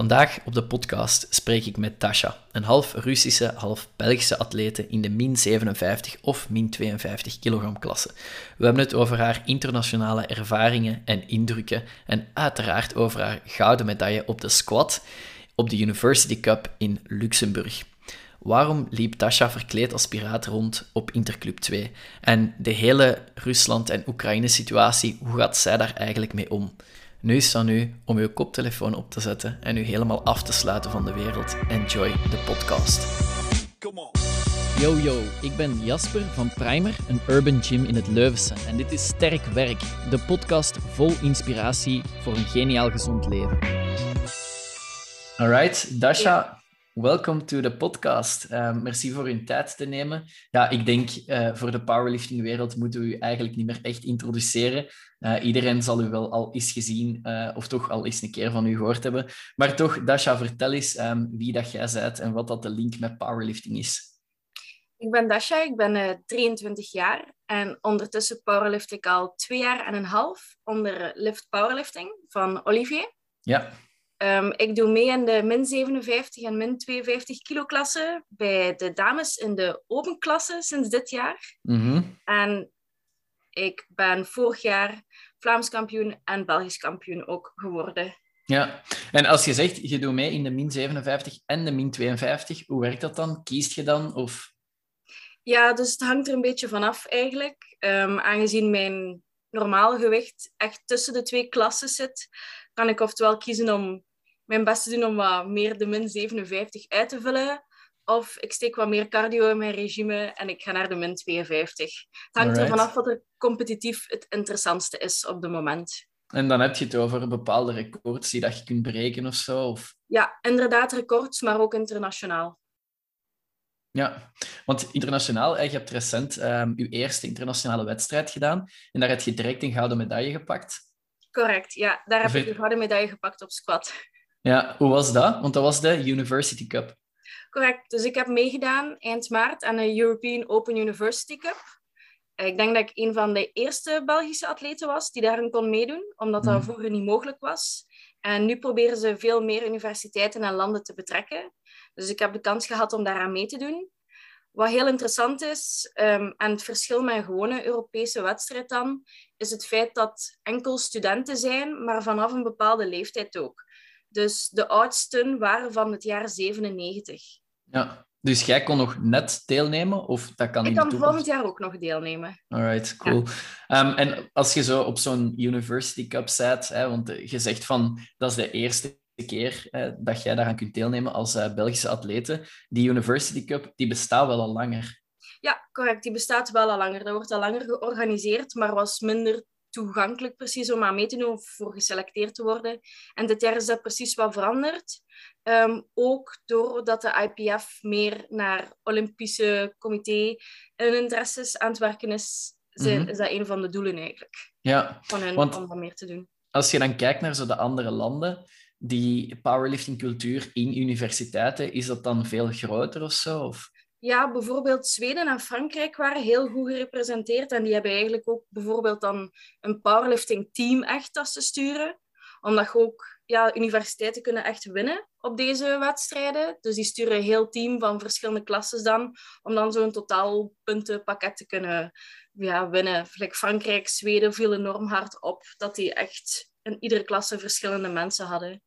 Vandaag op de podcast spreek ik met Tasha, een half Russische, half Belgische atlete in de min 57 of min 52 kilogram klasse. We hebben het over haar internationale ervaringen en indrukken en uiteraard over haar gouden medaille op de squat op de University Cup in Luxemburg. Waarom liep Tasha verkleed als piraat rond op Interclub 2? En de hele Rusland- en Oekraïne-situatie, hoe gaat zij daar eigenlijk mee om? Nu is het aan u om uw koptelefoon op te zetten en u helemaal af te sluiten van de wereld. Enjoy de podcast. Yo yo, ik ben Jasper van Primer, een urban gym in het Leuvense. En dit is Sterk Werk, de podcast vol inspiratie voor een geniaal gezond leven. Alright, Dasha, welcome to the podcast. Uh, merci voor uw tijd te nemen. Ja, ik denk uh, voor de powerlifting-wereld moeten we u eigenlijk niet meer echt introduceren. Uh, iedereen zal u wel al eens gezien of toch al eens een keer van u gehoord hebben. Maar toch, Dasha, vertel eens um, wie dat jij bent en wat dat de link met powerlifting is. Ik ben Dasha, ik ben 23 jaar en ondertussen powerlift ik al twee jaar en een half onder Lift Powerlifting van Olivier. Ja. Um, ik doe mee in de min 57 en min 52 kilo klasse bij de dames in de open klasse sinds dit jaar. Mm -hmm. En ik ben vorig jaar Vlaams kampioen en Belgisch kampioen ook geworden. Ja, en als je zegt je doet mee in de min 57 en de min 52, hoe werkt dat dan? Kiest je dan? Of... Ja, dus het hangt er een beetje vanaf eigenlijk. Um, aangezien mijn normaal gewicht echt tussen de twee klassen zit, kan ik oftewel kiezen om mijn best te doen om wat meer de min 57 uit te vullen. Of ik steek wat meer cardio in mijn regime en ik ga naar de min 52. Het hangt er vanaf wat er competitief het interessantste is op het moment. En dan heb je het over bepaalde records die dat je kunt breken of zo? Of... Ja, inderdaad records, maar ook internationaal. Ja, want internationaal, je hebt recent um, je eerste internationale wedstrijd gedaan en daar heb je direct een gouden medaille gepakt. Correct, ja. Daar heb ik een gouden medaille gepakt op squat. Ja, hoe was dat? Want dat was de University Cup. Correct. Dus ik heb meegedaan eind maart aan de European Open University Cup. Ik denk dat ik een van de eerste Belgische atleten was die daarin kon meedoen, omdat dat mm. vroeger niet mogelijk was. En nu proberen ze veel meer universiteiten en landen te betrekken. Dus ik heb de kans gehad om daaraan mee te doen. Wat heel interessant is, um, en het verschil met een gewone Europese wedstrijd dan, is het feit dat enkel studenten zijn, maar vanaf een bepaalde leeftijd ook. Dus de oudsten waren van het jaar 97. Ja, dus jij kon nog net deelnemen? Of dat kan ik kan volgend jaar ook nog deelnemen. Alright, cool. Ja. Um, en als je zo op zo'n University Cup zit, hè, want je zegt van dat is de eerste keer hè, dat jij daaraan kunt deelnemen als uh, Belgische atlete. Die University Cup die bestaat wel al langer. Ja, correct. Die bestaat wel al langer. Dat wordt al langer georganiseerd, maar was minder toegankelijk precies om aan mee te doen of voor geselecteerd te worden. En dit jaar is dat precies wat veranderd. Um, ook doordat de IPF meer naar Olympische comité en interesses aan het werken is, zijn, mm is dat een van de doelen eigenlijk. Ja, van hen want om wat meer te doen. Als je dan kijkt naar zo de andere landen, die powerlifting cultuur in universiteiten, is dat dan veel groter of zo? Of? Ja, bijvoorbeeld Zweden en Frankrijk waren heel goed gerepresenteerd. En die hebben eigenlijk ook bijvoorbeeld dan een powerlifting team echt als ze sturen. Omdat ook, ja, universiteiten kunnen echt winnen op deze wedstrijden. Dus die sturen een heel team van verschillende klassen dan, om dan zo'n totaal puntenpakket te kunnen ja, winnen. Like Frankrijk, Zweden viel enorm hard op dat die echt in iedere klasse verschillende mensen hadden.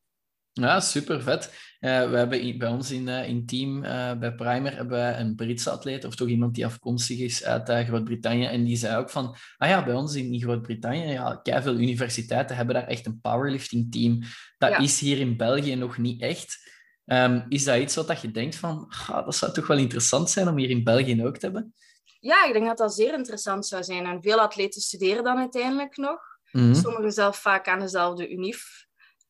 Ja, super vet. Uh, we hebben bij ons in, uh, in team uh, bij Primer hebben een Britse atleet, of toch iemand die afkomstig is uit Groot-Brittannië. En die zei ook van, ah ja, bij ons in Groot-Brittannië, ja, veel universiteiten hebben daar echt een powerlifting team. Dat ja. is hier in België nog niet echt. Um, is dat iets wat dat je denkt van, ah, dat zou toch wel interessant zijn om hier in België ook te hebben? Ja, ik denk dat dat zeer interessant zou zijn. En veel atleten studeren dan uiteindelijk nog. Mm -hmm. Sommigen zelf vaak aan dezelfde UNIF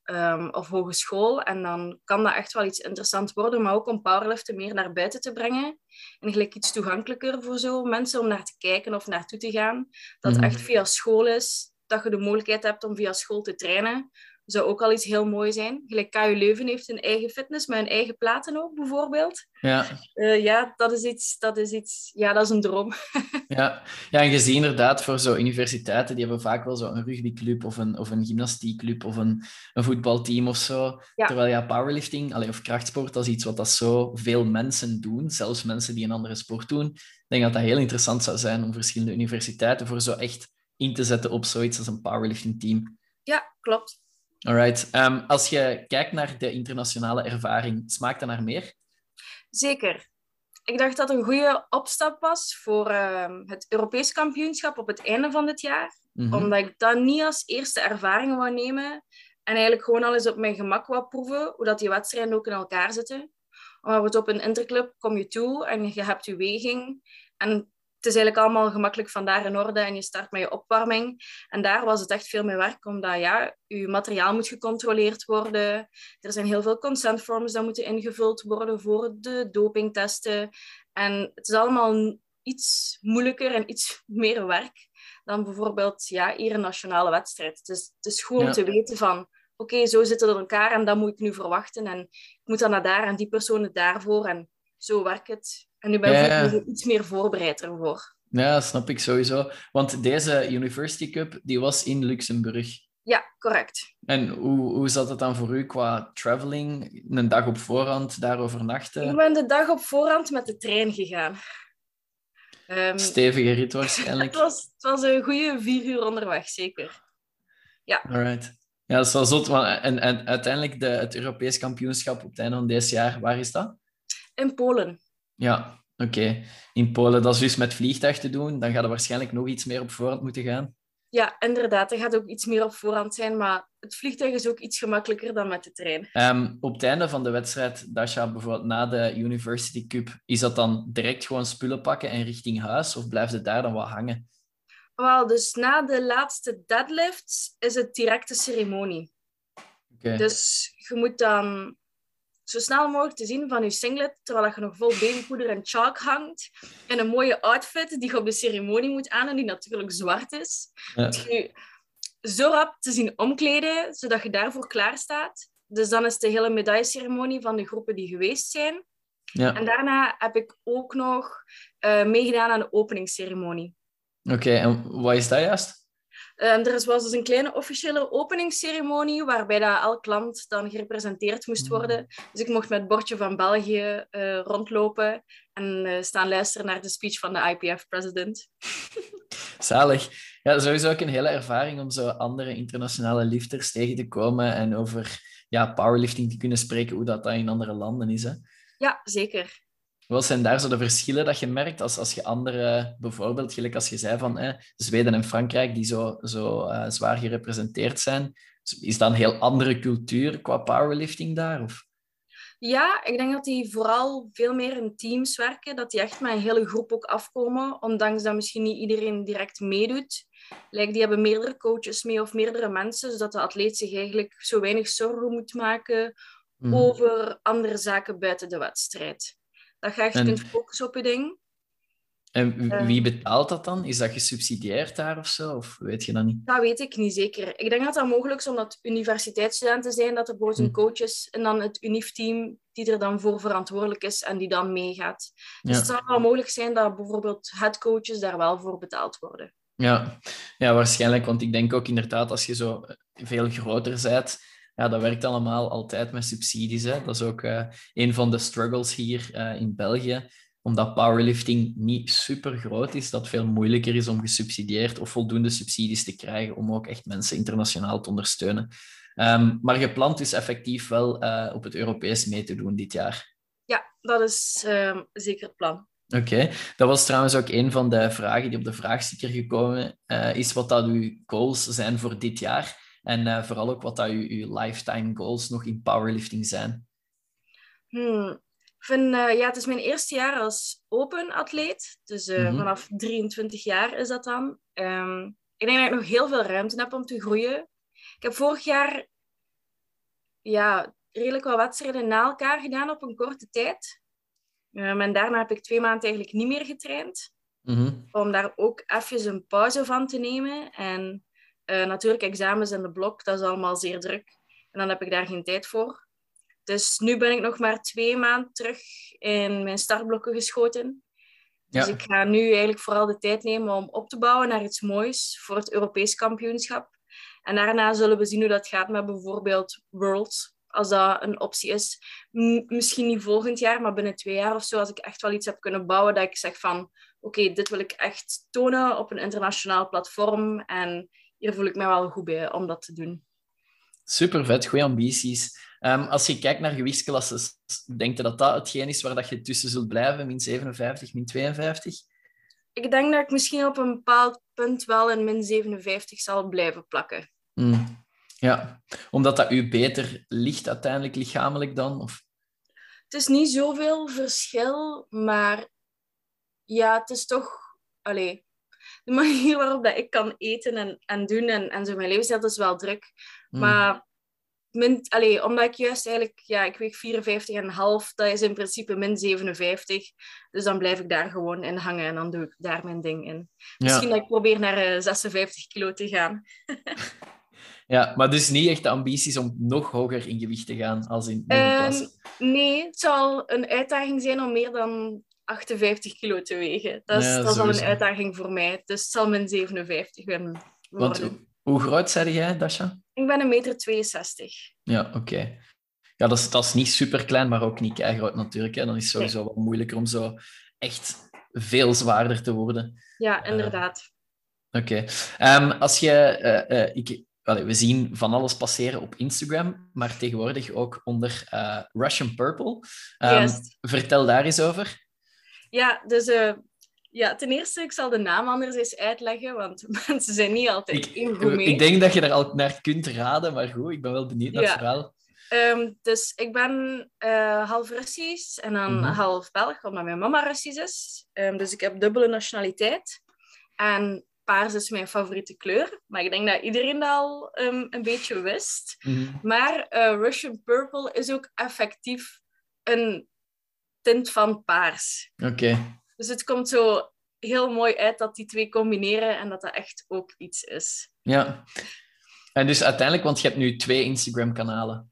um, of hogeschool. En dan kan dat echt wel iets interessants worden, maar ook om powerliften meer naar buiten te brengen. En gelijk iets toegankelijker voor zo mensen om naar te kijken of naartoe te gaan. Dat het echt via school is, dat je de mogelijkheid hebt om via school te trainen. Zou ook al iets heel mooi zijn. Gelijk KU Leuven heeft een eigen fitness met een eigen platen ook, bijvoorbeeld. Ja, Eh, ja, dat is iets, dat is iets, ja, dat is een droom. ja. ja, en je ziet inderdaad voor zo universiteiten, die hebben vaak wel zo een rugbyclub of een, of een gymnastiekclub of een, een voetbalteam of zo. Ja. Terwijl ja, powerlifting allee, of krachtsport, dat is iets wat dat zo veel mensen doen, zelfs mensen die een andere sport doen. Ik denk dat dat heel interessant zou zijn om verschillende universiteiten voor zo echt in te zetten op zoiets als een powerlifting team. Ja, klopt. Alright. Ehm, als je kijkt naar de internationale ervaring, smaakt dat naar meer? Zeker. Ik dacht dat het een goede opstap was voor ehm, het Europees kampioenschap op het einde van dit jaar. Mhm. Omdat ik dat niet als eerste ervaring wou nemen. En eigenlijk gewoon al eens op mijn gemak wou proeven hoe dat die wedstrijden ook in elkaar zitten. Want op een interclub kom je toe en je hebt je weging. En het is eigenlijk allemaal gemakkelijk vandaar in orde en je start met je opwarming. En daar was het echt veel meer werk, omdat ja, je materiaal moet gecontroleerd worden. Er zijn heel veel consentforms die moeten ingevuld worden voor de dopingtesten. En het is allemaal iets moeilijker en iets meer werk dan bijvoorbeeld ja, hier een nationale wedstrijd. Het is, het is gewoon Ja. te weten van, oké, zo zitten het in elkaar en dat moet ik nu verwachten. En ik moet dan naar daar en die persoon het daarvoor. En zo werkt het. En nu ben Ja, ja. er iets meer voorbereid ervoor. Ja, snap ik sowieso. Want deze University Cup, die was in Luxemburg. Ja, correct. En hoe, hoe zat het dan voor u qua traveling? Een dag op voorhand daar overnachten? Ik ben de dag op voorhand met de trein gegaan. Ehm, Stevige rit waarschijnlijk. het, was, het was een goede vier uur onderweg, zeker. Alright. Ja, dat is wel zot. En, en uiteindelijk de, het Europees kampioenschap op het einde van dit jaar, waar is dat? In Polen. Ja, oké. In Polen, dat is dus met vliegtuig te doen. Dan gaat er waarschijnlijk nog iets meer op voorhand moeten gaan. Ja, inderdaad. Er gaat ook iets meer op voorhand zijn, maar het vliegtuig is ook iets gemakkelijker dan met de trein. Ehm, op het einde van de wedstrijd, Dasha, bijvoorbeeld na de University Cup, is dat dan direct gewoon spullen pakken en richting huis? Of blijft het daar dan wat hangen? Wel, dus na de laatste deadlifts is het directe ceremonie. Dus je moet dan zo snel mogelijk te zien van je singlet, terwijl je nog vol beenpoeder en chalk hangt, en een mooie outfit die je op de ceremonie moet aan en die natuurlijk zwart is. Ja. Je zo rap te zien omkleden, zodat je daarvoor klaar staat. Dus dan is de hele medailleceremonie van de groepen die geweest zijn. Ja. En daarna heb ik ook nog eh, meegedaan aan de openingsceremonie. Oké, en wat is dat juist? Ehm, er was dus een kleine officiële openingsceremonie waarbij dat elk land dan gerepresenteerd moest worden. Dus ik mocht met het bordje van België eh, rondlopen en eh, staan luisteren naar de speech van de IPF-president. Zalig. Ja, sowieso ook een hele ervaring om zo andere internationale lifters tegen te komen en over ja, powerlifting te kunnen spreken, hoe dat, dat in andere landen is. Hè. Ja, zeker. Wat zijn daar zo de verschillen dat je merkt als, als je andere, bijvoorbeeld, gelijk als je zei van Zweden en Frankrijk, die zo, zo eh, zwaar gerepresenteerd zijn, is dat een heel andere cultuur qua powerlifting daar? Of? Ja, ik denk dat die vooral veel meer in teams werken, dat die echt met een hele groep ook afkomen, ondanks dat misschien niet iedereen direct meedoet. Like, die hebben meerdere coaches mee of meerdere mensen, zodat de atleet zich eigenlijk zo weinig zorgen moet maken Mhm. over andere zaken buiten de wedstrijd. Dat je echt En- kunt focussen op je ding. En w- Eh. wie betaalt dat dan? Is dat gesubsidieerd daar of zo? Of weet je dat niet? Dat weet ik niet zeker. Ik denk dat dat mogelijk is omdat universiteitsstudenten zijn, dat er bijvoorbeeld een Hm. coach is en dan het UNIF-team die er dan voor verantwoordelijk is en die dan meegaat. Dus het zou wel mogelijk zijn dat bijvoorbeeld headcoaches daar wel voor betaald worden. Ja. ja, waarschijnlijk. Want ik denk ook inderdaad, als je zo veel groter bent, ja, dat werkt allemaal altijd met subsidies. Hè. Dat is ook eh, een van de struggles hier eh, in België. Omdat powerlifting niet super groot is, dat veel moeilijker is om gesubsidieerd of voldoende subsidies te krijgen om ook echt mensen internationaal te ondersteunen. Ehm, maar gepland is effectief wel eh, op het Europees mee te doen dit jaar. Ja, dat is ehm, zeker het plan. Oké, dat was trouwens ook een van de vragen die op de vraagsticker gekomen is, wat dat uw goals zijn voor dit jaar. En eh, vooral ook wat dat uw, uw lifetime goals nog in powerlifting zijn. Hmm. Vind, eh, ja, het is mijn eerste jaar als open atleet. Dus eh, Mhm. vanaf 23 jaar is dat dan. Ehm, ik denk dat ik nog heel veel ruimte heb om te groeien. Ik heb vorig jaar ja, redelijk wat wedstrijden na elkaar gedaan op een korte tijd. Ehm, en daarna heb ik twee maanden eigenlijk niet meer getraind. Mhm. Om daar ook even een pauze van te nemen. En Uh, natuurlijk, examens en de blok, dat is allemaal zeer druk. En dan heb ik daar geen tijd voor. Dus nu ben ik nog maar twee maanden terug in mijn startblokken geschoten. Dus ik ga nu eigenlijk vooral de tijd nemen om op te bouwen naar iets moois voor het Europees kampioenschap. En daarna zullen we zien hoe dat gaat met bijvoorbeeld Worlds, als dat een optie is. misschien niet volgend jaar, maar binnen twee jaar of zo, als ik echt wel iets heb kunnen bouwen dat ik zeg van oké, dit wil ik echt tonen op een internationaal platform en hier voel ik me wel goed bij om dat te doen. Super vet, goede ambities. Ehm, als je kijkt naar gewichtsklassen, denk je dat dat hetgeen is waar dat je tussen zult blijven, min 57, min 52? Ik denk dat ik misschien op een bepaald punt wel in min 57 zal blijven plakken. Mm. Ja, omdat dat u beter ligt uiteindelijk lichamelijk dan? Of? Het is niet zoveel verschil, maar ja, het is toch... Allee, de manier waarop dat ik kan eten en, en doen en, en zo mijn levensstijl is wel druk. Mm. Maar min, allee, omdat ik juist eigenlijk, ja, ik weeg 54,5, dat is in principe min 57. Dus dan blijf ik daar gewoon in hangen en dan doe ik daar mijn ding in. Misschien dat ik probeer naar 56 eh, kilo te gaan. ja, maar dus niet echt de ambities om nog hoger in gewicht te gaan als in de um, Nee, het zal een uitdaging zijn om meer dan 58 kilo te wegen. Dat is, dat is al een uitdaging voor mij. Dus het zal min 57 worden. Want, hoe groot zei jij, Dasha? Ik ben een meter 62. Ja, oké. Ja, dat is, dat is niet super klein, maar ook niet groot natuurlijk. Hè. Dan is het sowieso wat moeilijker om zo echt veel zwaarder te worden. Ja, inderdaad. oké. Ehm, als je... Uh, ik, we zien van alles passeren op Instagram, maar tegenwoordig ook onder uh, Russian Purple. Um, vertel daar eens over. Ja, dus ja, ten eerste, ik zal de naam anders eens uitleggen, want mensen zijn niet altijd ik, even goed mee. Ik denk dat je er al naar kunt raden, maar goed, ik ben wel benieuwd naar het verhaal. Um, dus ik ben uh, half Russisch en dan mhm. half Belg, omdat mijn mama Russisch is. Um, dus ik heb dubbele nationaliteit. En paars is mijn favoriete kleur. Maar ik denk dat iedereen dat al um, een beetje wist. Mhm. Maar uh, Russian Purple is ook effectief een tint van paars. Oké. Dus het komt zo heel mooi uit dat die twee combineren en dat dat echt ook iets is. Ja. En dus uiteindelijk, want je hebt nu twee Instagram-kanalen.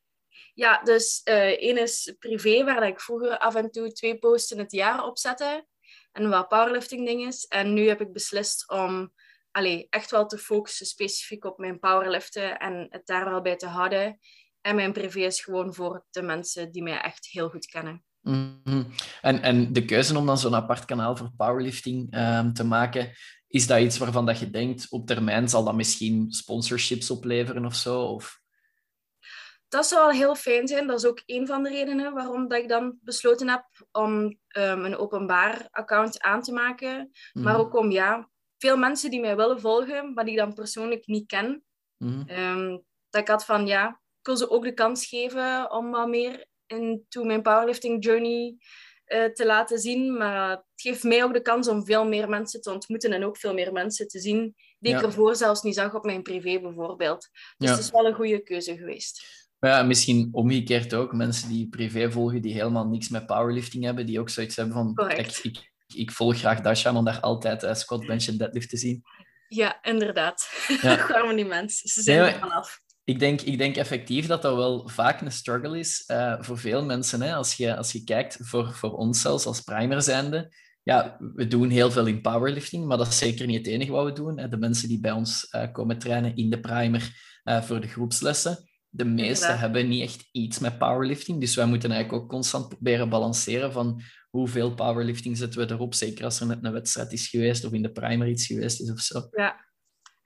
Ja, dus uh, één is privé, waar ik vroeger af en toe twee posts in het jaar op zette. En wat powerlifting dingen. En nu heb ik beslist om allee, echt wel te focussen specifiek op mijn powerliften en het daar wel bij te houden. En mijn privé is gewoon voor de mensen die mij echt heel goed kennen. Mhm. en, en de keuze om dan zo'n apart kanaal voor powerlifting um, te maken, is dat iets waarvan dat je denkt, op termijn zal dat misschien sponsorships opleveren of zo? Of... Dat zou wel heel fijn zijn. Dat is ook een van de redenen waarom dat ik dan besloten heb om um, een openbaar account aan te maken. Maar mhm. ook om ja, veel mensen die mij willen volgen, maar die ik dan persoonlijk niet ken. Mm dat ik had van ja, ik wil ze ook de kans geven om wat meer into mijn powerlifting journey uh, te laten zien. Maar het geeft mij ook de kans om veel meer mensen te ontmoeten en ook veel meer mensen te zien die ik ervoor zelfs niet zag op mijn privé bijvoorbeeld. Dus het is wel een goede keuze geweest. Ja, misschien omgekeerd ook. Mensen die privé volgen, die helemaal niks met powerlifting hebben, die ook zoiets hebben van... Kijk, ik, ik volg graag Dasha om daar altijd uh, squat, bench en deadlift te zien. Ja, inderdaad. Ja. Gewoon die mensen. Ze zijn er vanaf ik denk, ik denk effectief dat dat wel vaak een struggle is uh, voor veel mensen. Hè? Als, je, als je kijkt, voor, voor ons zelfs als primer zijnde, ja, we doen heel veel in powerlifting, maar dat is zeker niet het enige wat we doen. Hè? De mensen die bij ons uh, komen trainen in de primer uh, voor de groepslessen, de meeste hebben niet echt iets met powerlifting. Dus wij moeten eigenlijk ook constant proberen balanceren van hoeveel powerlifting zetten we erop, zeker als er net een wedstrijd is geweest of in de primer iets geweest is of zo. Ja,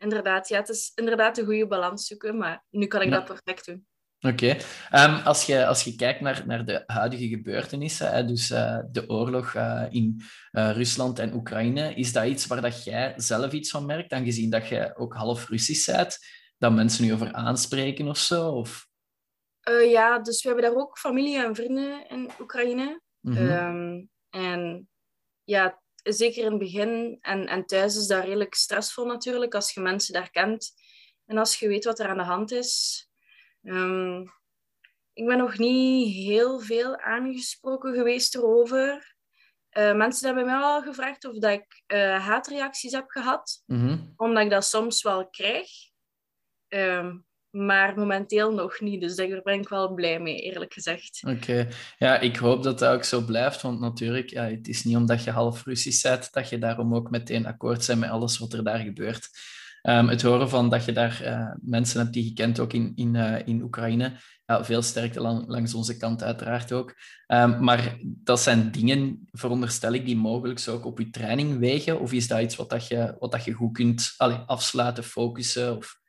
inderdaad, ja, het is inderdaad een goede balans zoeken, maar nu kan ik dat perfect doen. Oké. Ehm, als, je, als je kijkt naar, naar de huidige gebeurtenissen, hè, dus uh, de oorlog uh, in uh, Rusland en Oekraïne, is dat iets waar dat jij zelf iets van merkt, aangezien dat je ook half Russisch bent, dat mensen nu over aanspreken of zo? Of? ja, dus we hebben daar ook familie en vrienden in Oekraïne. Mm -hmm. en ja, zeker in het begin en, en thuis is dat redelijk stressvol natuurlijk, als je mensen daar kent en als je weet wat er aan de hand is. Um, ik ben nog niet heel veel aangesproken geweest erover. Uh, mensen hebben mij wel gevraagd of dat ik uh, haatreacties heb gehad, mm -hmm. omdat ik dat soms wel krijg. Ehm, maar momenteel nog niet. Dus daar ben ik wel blij mee, eerlijk gezegd. Oké. Ja, ik hoop dat dat ook zo blijft. Want natuurlijk, ja, het is niet omdat je half Russisch bent, dat je daarom ook meteen akkoord bent met alles wat er daar gebeurt. Um, het horen van dat je daar uh, mensen hebt die je kent, ook in, in, uh, in Oekraïne. Ja, veel sterkte lang, langs onze kant uiteraard ook. Um, maar dat zijn dingen, veronderstel ik, die mogelijk ook op je training wegen? Of is dat iets wat, dat je, wat dat je goed kunt afsluiten, focussen? Of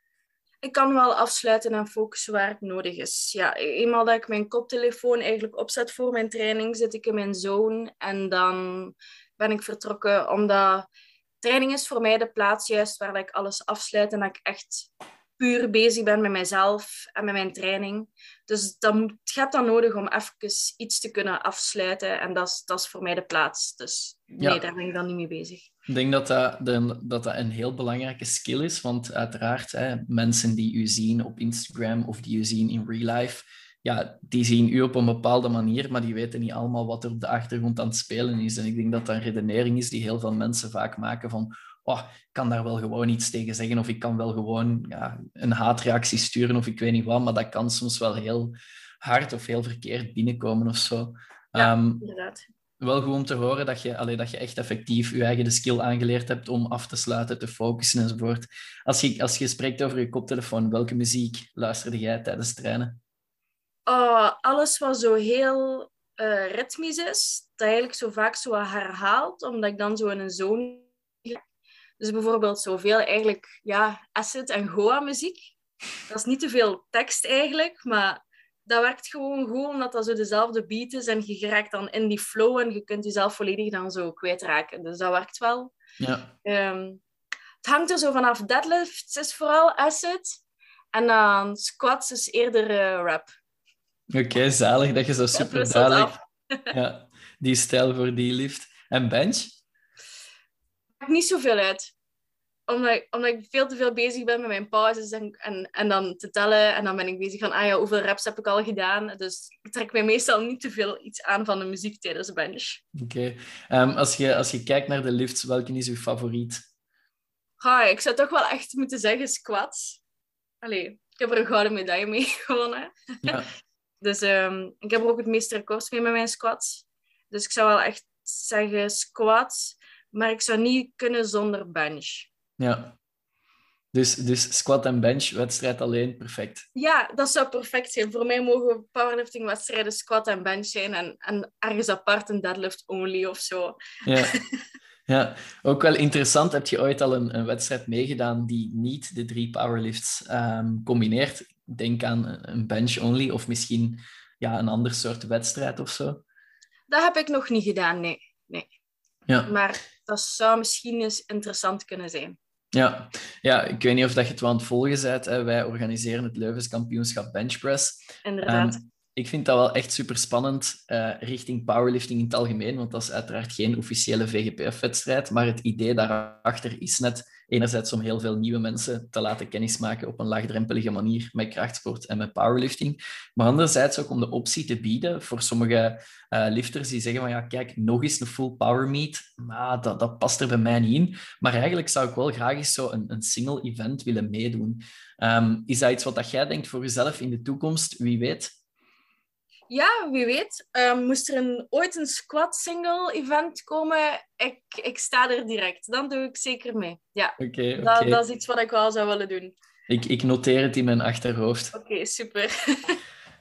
ik kan wel afsluiten en focussen waar het nodig is. Ja, eenmaal dat ik mijn koptelefoon eigenlijk opzet voor mijn training, zit ik in mijn zone en dan ben ik vertrokken. Omdat training is voor mij de plaats juist waar ik alles afsluit en dat ik echt puur bezig ben met mijzelf en met mijn training. Dus het gaat dan nodig om even iets te kunnen afsluiten. En dat is, dat is voor mij de plaats. Dus nee, daar ben ik dan niet mee bezig. Ik denk dat dat, de, dat dat een heel belangrijke skill is. Want uiteraard, hè, mensen die u zien op Instagram of die u zien in real life, ja, die zien u op een bepaalde manier, maar die weten niet allemaal wat er op de achtergrond aan het spelen is. En ik denk dat dat een redenering is die heel veel mensen vaak maken van oh, ik kan daar wel gewoon iets tegen zeggen of ik kan wel gewoon ja, een haatreactie sturen of ik weet niet wat, maar dat kan soms wel heel hard of heel verkeerd binnenkomen of zo. Ja, um, inderdaad. Wel om te horen dat je, allee, dat je echt effectief je eigen de skill aangeleerd hebt om af te sluiten, te focussen enzovoort. Als je, als je spreekt over je koptelefoon, welke muziek luisterde jij tijdens trainen? Oh, alles wat zo heel uh, ritmisch is, dat eigenlijk zo vaak zo herhaalt, omdat ik dan zo in een zone dus bijvoorbeeld zoveel eigenlijk ja, acid en goa muziek. Dat is niet te veel tekst eigenlijk, maar dat werkt gewoon goed omdat dat zo dezelfde beat is en je geraakt dan in die flow en je kunt jezelf volledig dan zo kwijtraken. Dus dat werkt wel. Ja. Um, het hangt er zo vanaf. Deadlifts is vooral acid en dan squats is eerder uh, rap. Oké, zalig dat je zo super duidelijk... Ja, die stijl voor die lift. En bench? maakt niet zoveel uit. Omdat ik, omdat ik veel te veel bezig ben met mijn pauzes en, en, en dan te tellen. En dan ben ik bezig van, ah ja, hoeveel reps heb ik al gedaan? Dus ik trek mij meestal niet te veel iets aan van de muziek tijdens de bench. Oké. Ehm, als, je, als je kijkt naar de lifts, welke is uw favoriet? Ah, ik zou toch wel echt moeten zeggen squats. Allee, ik heb er een gouden medaille mee gewonnen. Ja. dus um, ik heb er ook het meeste records mee met mijn squats. Dus ik zou wel echt zeggen squats. Maar ik zou niet kunnen zonder bench. Ja. Dus, dus squat en bench, wedstrijd alleen, perfect. Ja, dat zou perfect zijn. Voor mij mogen powerlifting-wedstrijden squat en bench zijn en, en ergens apart een deadlift only of zo. Ja. ja, ook wel interessant. Heb je ooit al een, een wedstrijd meegedaan die niet de drie powerlifts um, combineert? Denk aan een bench only of misschien ja, een ander soort wedstrijd of zo. Dat heb ik nog niet gedaan, nee. nee. Ja. Maar dat zou misschien eens interessant kunnen zijn. Ja. ja, ik weet niet of dat je het wel aan het volgen bent. Hè. Wij organiseren het Leuven's kampioenschap benchpress. Inderdaad. Um, ik vind dat wel echt super spannend uh, richting powerlifting in het algemeen, want dat is uiteraard geen officiële VGPF-wedstrijd, maar het idee daarachter is net enerzijds om heel veel nieuwe mensen te laten kennismaken op een laagdrempelige manier met krachtsport en met powerlifting, maar anderzijds ook om de optie te bieden voor sommige uh, lifters die zeggen van ja, kijk, nog eens een full power meet, maar dat, dat past er bij mij niet in, maar eigenlijk zou ik wel graag eens zo een, een single event willen meedoen. Um, is dat iets wat dat jij denkt voor jezelf in de toekomst? Wie weet? Ja, wie weet. Um, moest er een, ooit een squat single event komen, ik, ik sta er direct. Dan doe ik zeker mee. Ja, okay, dat, dat, is iets wat ik wel zou willen doen. Ik, ik noteer het in mijn achterhoofd. Oké, super.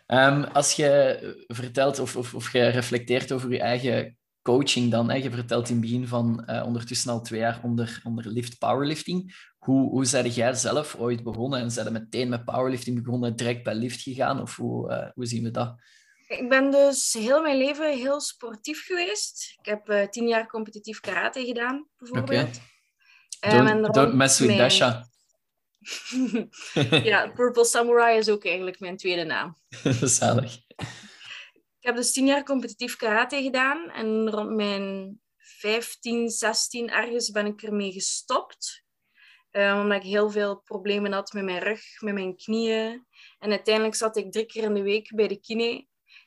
um, als je vertelt of, of, of je reflecteert over je eigen coaching dan, hè, je vertelt in het begin van uh, ondertussen al twee jaar onder, onder lift powerlifting. Hoe, hoe jij zelf ooit begonnen en zijn meteen met powerlifting begonnen, direct bij lift gegaan? Of hoe, uh, hoe zien we dat? Ik ben dus heel mijn leven heel sportief geweest. Ik heb uh, tien jaar competitief karate gedaan, bijvoorbeeld. Okay. Um, don't, don't mess with Dasha. ja, Purple Samurai is ook eigenlijk mijn tweede naam. Zalig. Ik heb dus tien jaar competitief karate gedaan. En rond mijn 15, 16 ergens ben ik ermee gestopt. Um, omdat ik heel veel problemen had met mijn rug, met mijn knieën. En uiteindelijk zat ik drie keer in de week bij de kine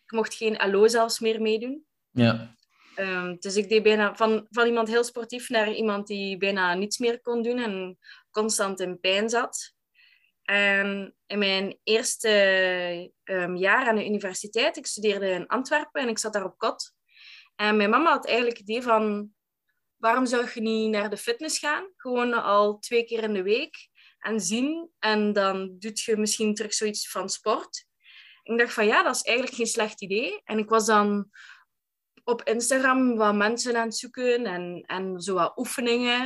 ik mocht geen allo zelfs meer meedoen. Ja. Um, dus ik deed bijna van, van iemand heel sportief naar iemand die bijna niets meer kon doen en constant in pijn zat. En in mijn eerste um, jaar aan de universiteit, ik studeerde in Antwerpen en ik zat daar op kot. En mijn mama had eigenlijk het idee van, waarom zou je niet naar de fitness gaan? Gewoon al twee keer in de week en zien. En dan doet je misschien terug zoiets van sport. Ik dacht van, ja, dat is eigenlijk geen slecht idee. En ik was dan op Instagram wat mensen aan het zoeken en, en zo wat oefeningen.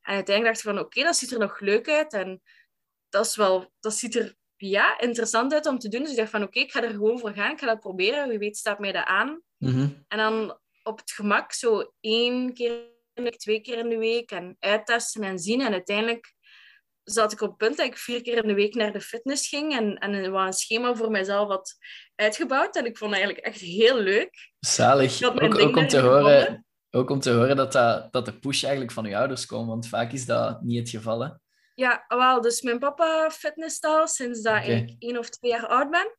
En uiteindelijk dacht ik van, oké, dat ziet er nog leuk uit. En dat, is wel, dat ziet er ja, interessant uit om te doen. Dus ik dacht van, oké, ik ga er gewoon voor gaan. Ik ga dat proberen. Wie weet staat mij dat aan. Mhm. En dan op het gemak zo één keer in de week, twee keer in de week en uittesten en zien. En uiteindelijk zat ik op het punt dat ik vier keer in de week naar de fitness ging en, en wat een schema voor mezelf had uitgebouwd. En ik vond het eigenlijk echt heel leuk. Zalig. Ook, ook, om te horen, ook om te horen dat, dat, dat de push eigenlijk van je ouders komt, want vaak is dat niet het geval. Hè? Ja, wel, dus mijn papa al sinds dat ik één of twee jaar oud ben.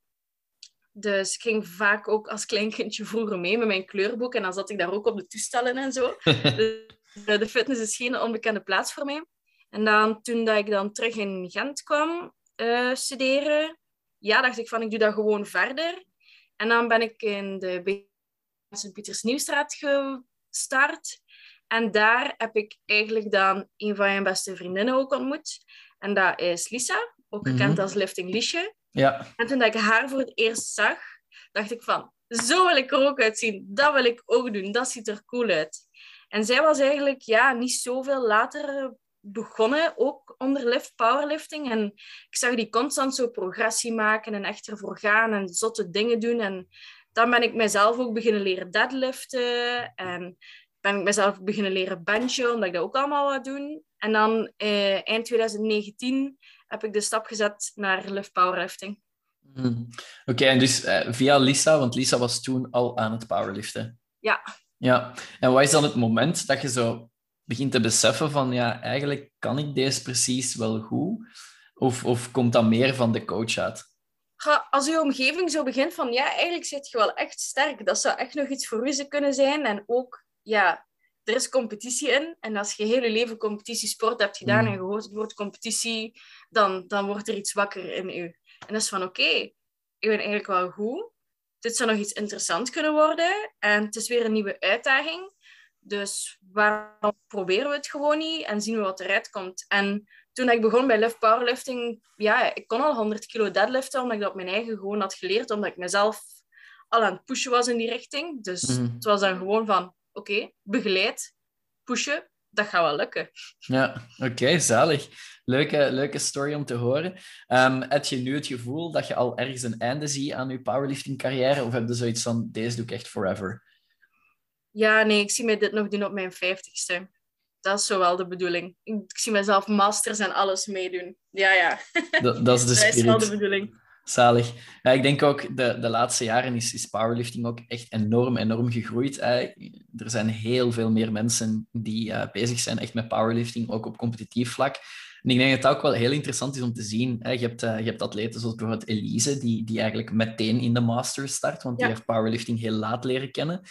Dus ik ging vaak ook als kleinkindje vroeger mee met mijn kleurboek en dan zat ik daar ook op de toestellen en zo. dus de fitness is geen onbekende plaats voor mij. En dan, toen dat ik dan terug in Gent kwam uh, studeren, ja, dacht ik van, ik doe dat gewoon verder. En dan ben ik in de Sint-Pieters Nieuwstraat gestart. En daar heb ik eigenlijk dan een van mijn beste vriendinnen ook ontmoet. En dat is Lisa, ook gekend mhm. als Lifting Liesje. Ja. En toen dat ik haar voor het eerst zag, dacht ik van, zo wil ik er ook uitzien. Dat wil ik ook doen. Dat ziet er cool uit. En zij was eigenlijk ja, niet zoveel later begonnen, ook onder lift, powerlifting. En ik zag die constant zo progressie maken en echt ervoor gaan en zotte dingen doen. En dan ben ik mezelf ook beginnen leren deadliften. En ben ik mezelf beginnen leren benchen, omdat ik dat ook allemaal wou doen. En dan eh, eind 2019 heb ik de stap gezet naar lift powerlifting. Hmm. Oké, en dus eh, via Lisa, want Lisa was toen al aan het powerliften. Ja. Ja, en wat is dan het moment dat je zo begint te beseffen van, ja, eigenlijk kan ik deze precies wel goed? Of, of komt dat meer van de coach uit? als je omgeving zo begint van, ja, eigenlijk zit je wel echt sterk. Dat zou echt nog iets voor u kunnen zijn. En ook, ja, er is competitie in. En als je heel je leven competitiesport hebt gedaan mm. en je hoort het woord competitie, dan, dan wordt er iets wakker in u. En dat is van, oké, ik ben eigenlijk wel goed. Dit zou nog iets interessants kunnen worden. En het is weer een nieuwe uitdaging. Dus waarom proberen we het gewoon niet en zien we wat eruit komt? En toen ik begon bij lift powerlifting, ja, ik kon al 100 kilo deadliften, omdat ik dat op mijn eigen gewoon had geleerd, omdat ik mezelf al aan het pushen was in die richting. Dus mhm. het was dan gewoon van, oké, begeleid, pushen, dat gaat wel lukken. Ja, oké, zalig. Leuke, leuke story om te horen. Um, heb je nu het gevoel dat je al ergens een einde ziet aan je powerlifting carrière? Of heb je zoiets van, deze doe ik echt forever? Ja, nee, ik zie mij dit nog doen op mijn vijftigste. Dat is zo wel de bedoeling. Ik zie mezelf masters en alles meedoen. Ja, ja. Dat, dat is de spirit. Dat is wel de bedoeling. Zalig. Ja, ik denk ook, de, de laatste jaren is, is powerlifting ook echt enorm, enorm gegroeid. Er zijn heel veel meer mensen die uh, bezig zijn echt met powerlifting, ook op competitief vlak. En ik denk dat het ook wel heel interessant is om te zien. Je hebt, uh, je hebt atleten zoals bijvoorbeeld Elise, die, die eigenlijk meteen in de Masters start, want die heeft powerlifting heel laat leren kennen.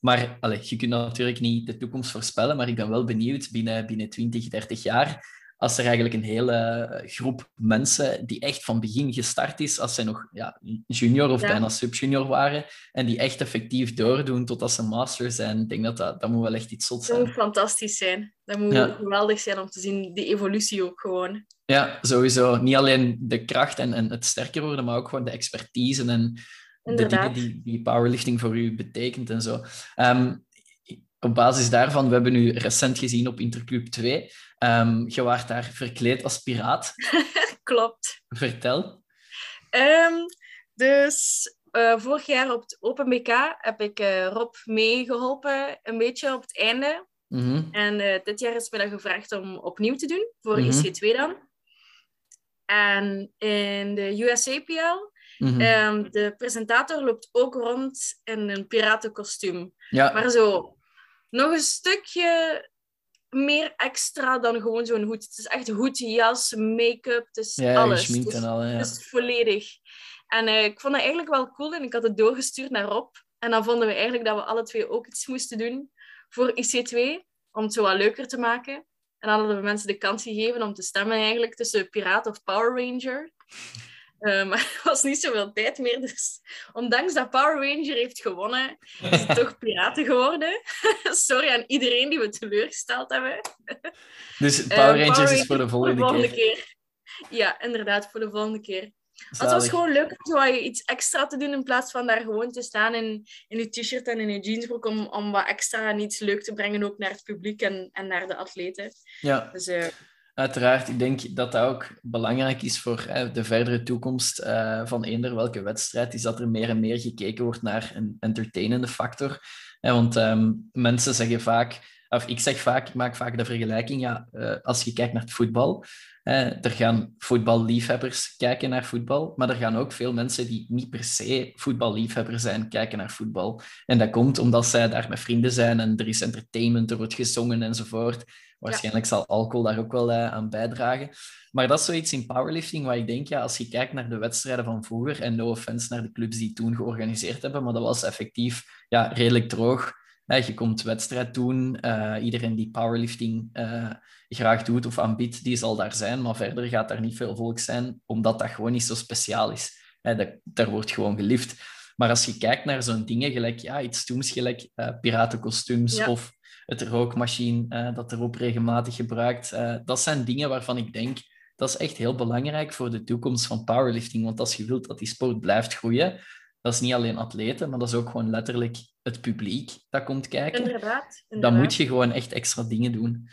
Maar allez, je kunt natuurlijk niet de toekomst voorspellen, maar ik ben wel benieuwd binnen, binnen 20, 30 jaar, als er eigenlijk een hele groep mensen die echt van begin gestart is, als zij nog ja, junior of bijna subjunior waren, en die echt effectief doordoen totdat ze master zijn, ik denk dat dat, dat moet wel echt iets zot zijn. Dat moet fantastisch zijn. Dat moet geweldig zijn om te zien, die evolutie ook gewoon. Ja, sowieso. Niet alleen de kracht en, en het sterker worden, maar ook gewoon de expertise en de dingen die, die powerlifting voor u betekent en zo. Ehm, op basis daarvan, we hebben u recent gezien op Interclub 2. Um, ehm, je waart daar verkleed als piraat. Klopt. Vertel. Ehm, dus uh, vorig jaar op het Open BK heb ik uh, Rob meegeholpen, een beetje op het einde. Mhm. En uh, dit jaar is me dan gevraagd om opnieuw te doen, voor mm -hmm. IC2 dan. En in de USAPL Mm ehm, de presentator loopt ook rond in een piratenkostuum. Ja. Maar zo nog een stukje meer extra dan gewoon zo'n hoed. Het is echt hoed, jas, make-up, het is ja, alles. Het is, en al, ja. het is volledig. En uh, ik vond het eigenlijk wel cool en ik had het doorgestuurd naar Rob. En dan vonden we eigenlijk dat we alle twee ook iets moesten doen voor IC2, om het zo wat leuker te maken. En dan hadden we mensen de kans gegeven om te stemmen eigenlijk tussen Piraat of Power Ranger. Uh, maar er was niet zoveel tijd meer. Dus ondanks dat Power Ranger heeft gewonnen, is het toch Piraten geworden. Sorry aan iedereen die we teleurgesteld hebben. Dus Power Rangers uh, Power is voor de volgende, voor de volgende keer. keer. Ja, inderdaad, voor de volgende keer. Het was gewoon leuk om zo iets extra te doen in plaats van daar gewoon te staan in, in je t-shirt en in je jeansbroek om, om wat extra en iets leuk te brengen ook naar het publiek en, en naar de atleten. Ja. Dus, uh, Uiteraard, ik denk dat dat ook belangrijk is voor hè, de verdere toekomst uh, van eender welke wedstrijd, is dat er meer en meer gekeken wordt naar een entertainende factor. Want um, mensen zeggen vaak, of ik zeg vaak, ik maak vaak de vergelijking, ja, uh, als je kijkt naar het voetbal, er gaan voetballiefhebbers kijken naar voetbal, maar er gaan ook veel mensen die niet per se voetballiefhebber zijn kijken naar voetbal. En dat komt omdat zij daar met vrienden zijn en er is entertainment, er wordt gezongen enzovoort. Waarschijnlijk zal alcohol daar ook wel uh, aan bijdragen. Maar dat is zoiets in powerlifting waar ik denk, ja, als je kijkt naar de wedstrijden van vroeger, en no offense naar de clubs die toen georganiseerd hebben, maar dat was effectief ja, redelijk droog. je komt wedstrijd doen, uh, iedereen die powerlifting uh, graag doet of aanbiedt, die zal daar zijn, maar verder gaat daar niet veel volk zijn, omdat dat gewoon niet zo speciaal is. dat, daar wordt gewoon gelift. Maar als je kijkt naar zo'n dingen, gelijk ja, iets stoems, gelijk piratenkostuums of het rookmachine uh, dat er ook regelmatig gebruikt. Uh, dat zijn dingen waarvan ik denk, dat is echt heel belangrijk voor de toekomst van powerlifting. Want als je wilt dat die sport blijft groeien, dat is niet alleen atleten, maar dat is ook gewoon letterlijk het publiek dat komt kijken. Inderdaad. inderdaad. Dan moet je gewoon echt extra dingen doen.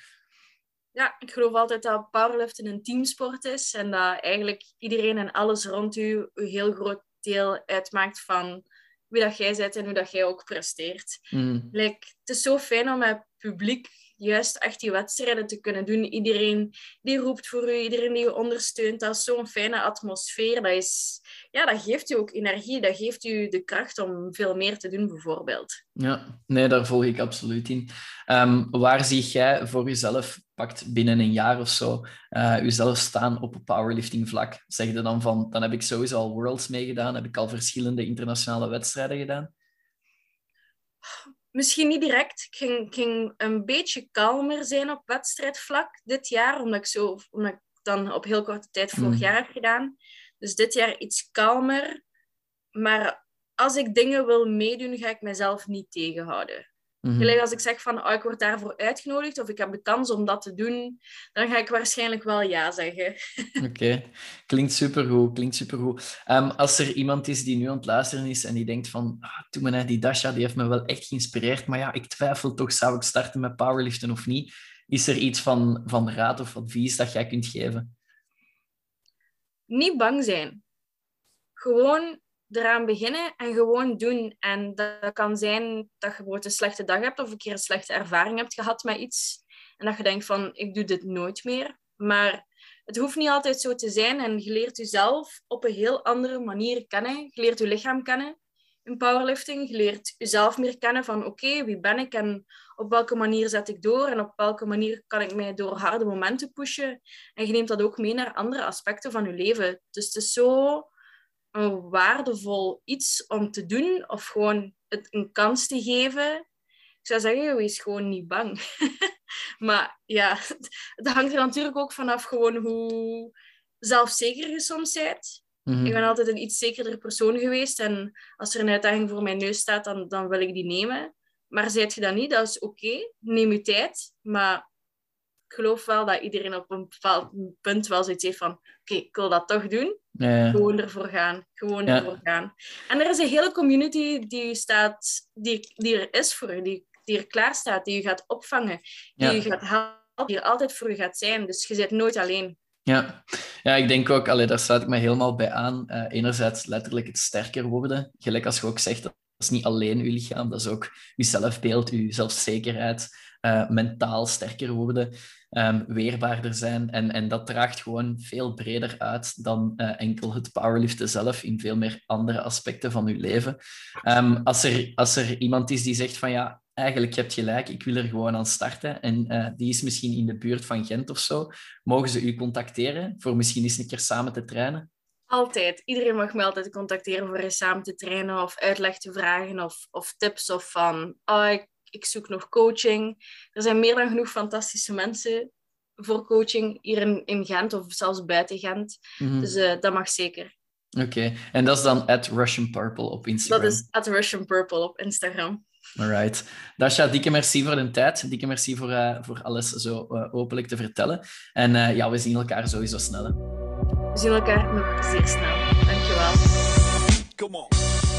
Ja, ik geloof altijd dat powerlifting een teamsport is en dat eigenlijk iedereen en alles rond u een heel groot deel uitmaakt van wie dat jij bent en hoe dat jij ook presteert. Mm. Like, het is zo fijn om met publiek juist echt die wedstrijden te kunnen doen. Iedereen die roept voor u, iedereen die je ondersteunt. Dat is zo'n fijne atmosfeer. Dat, is, ja, dat geeft u ook energie. Dat geeft u de kracht om veel meer te doen, bijvoorbeeld. Ja, nee, daar volg ik absoluut in. Um, waar zie jij voor jezelf, pakt binnen een jaar of zo, uh, jezelf staan op powerlifting vlak? Zeg je dan van, dan heb ik sowieso al Worlds meegedaan, heb ik al verschillende internationale wedstrijden gedaan? Misschien niet direct. Ik ging, ging een beetje kalmer zijn op wedstrijdvlak dit jaar, omdat ik, zo, omdat ik dan op heel korte tijd vorig mm. jaar heb gedaan. Dus dit jaar iets kalmer. Maar als ik dingen wil meedoen, ga ik mezelf niet tegenhouden. Mm Gelijk als ik zeg van oh, ik word daarvoor uitgenodigd of ik heb de kans om dat te doen, dan ga ik waarschijnlijk wel ja zeggen. Oké, klinkt supergoed. Klinkt supergoed. Um, als er iemand is die nu aan het luisteren is en die denkt van ah, toen me die Dasha die heeft me wel echt geïnspireerd, maar ja, ik twijfel toch, zou ik starten met powerliften of niet? Is er iets van, van raad of advies dat jij kunt geven? Niet bang zijn. Gewoon eraan beginnen en gewoon doen. En dat kan zijn dat je bijvoorbeeld een slechte dag hebt of een keer een slechte ervaring hebt gehad met iets. En dat je denkt van, ik doe dit nooit meer. Maar het hoeft niet altijd zo te zijn. En je leert jezelf op een heel andere manier kennen. Je leert je lichaam kennen in powerlifting. Je leert jezelf meer kennen van, oké, wie ben ik en op welke manier zet ik door en op welke manier kan ik mij door harde momenten pushen. En je neemt dat ook mee naar andere aspecten van je leven. Dus het is zo een waardevol iets om te doen of gewoon het een kans te geven. Ik zou zeggen, wees gewoon niet bang. maar ja, het hangt er natuurlijk ook vanaf gewoon hoe zelfzeker je soms bent. Mhm. Ik ben altijd een iets zekerder persoon geweest en als er een uitdaging voor mijn neus staat, dan, dan wil ik die nemen. Maar zijt je dat niet, dat is oké. Neem je tijd, maar geloof wel dat iedereen op een bepaald punt wel zoiets heeft van oké, ik wil dat toch doen. Ja. Gewoon ervoor gaan. Gewoon ervoor gaan. En er is een hele community die, staat, die, die er is voor je, die, die er klaar staat, die je gaat opvangen, die je gaat helpen, die er altijd voor je gaat zijn. Dus je zit nooit alleen. Ja. ja, ik denk ook, allee, daar sluit ik me helemaal bij aan. Uh, enerzijds letterlijk het sterker worden. Gelijk als je ook zegt, dat is niet alleen je lichaam, dat is ook je zelfbeeld, je zelfzekerheid, uh, mentaal sterker worden um, weerbaarder zijn. En, en dat draagt gewoon veel breder uit dan uh, enkel het powerliften zelf in veel meer andere aspecten van je leven. Um, als, er, als er iemand is die zegt van ja, eigenlijk je hebt gelijk, ik wil er gewoon aan starten en uh, die is misschien in de buurt van Gent of zo, mogen ze u contacteren voor misschien eens een keer samen te trainen? Altijd. Iedereen mag me altijd contacteren voor eens samen te trainen of uitleg te vragen of, of tips of van oh, ik ik zoek nog coaching. Er zijn meer dan genoeg fantastische mensen voor coaching hier in, in Gent of zelfs buiten Gent. Mhm. Dus eh, dat mag zeker. Oké, en dat is dan at Russian Purple op Instagram. Dat is at Russian Purple op Instagram. Alright. Dasha, dikke merci voor de tijd. Dikke merci voor, eh, voor alles zo eh, openlijk te vertellen. En eh, ja, we zien elkaar sowieso snel. hè. We zien elkaar nog zeer snel. Dankjewel. Come on.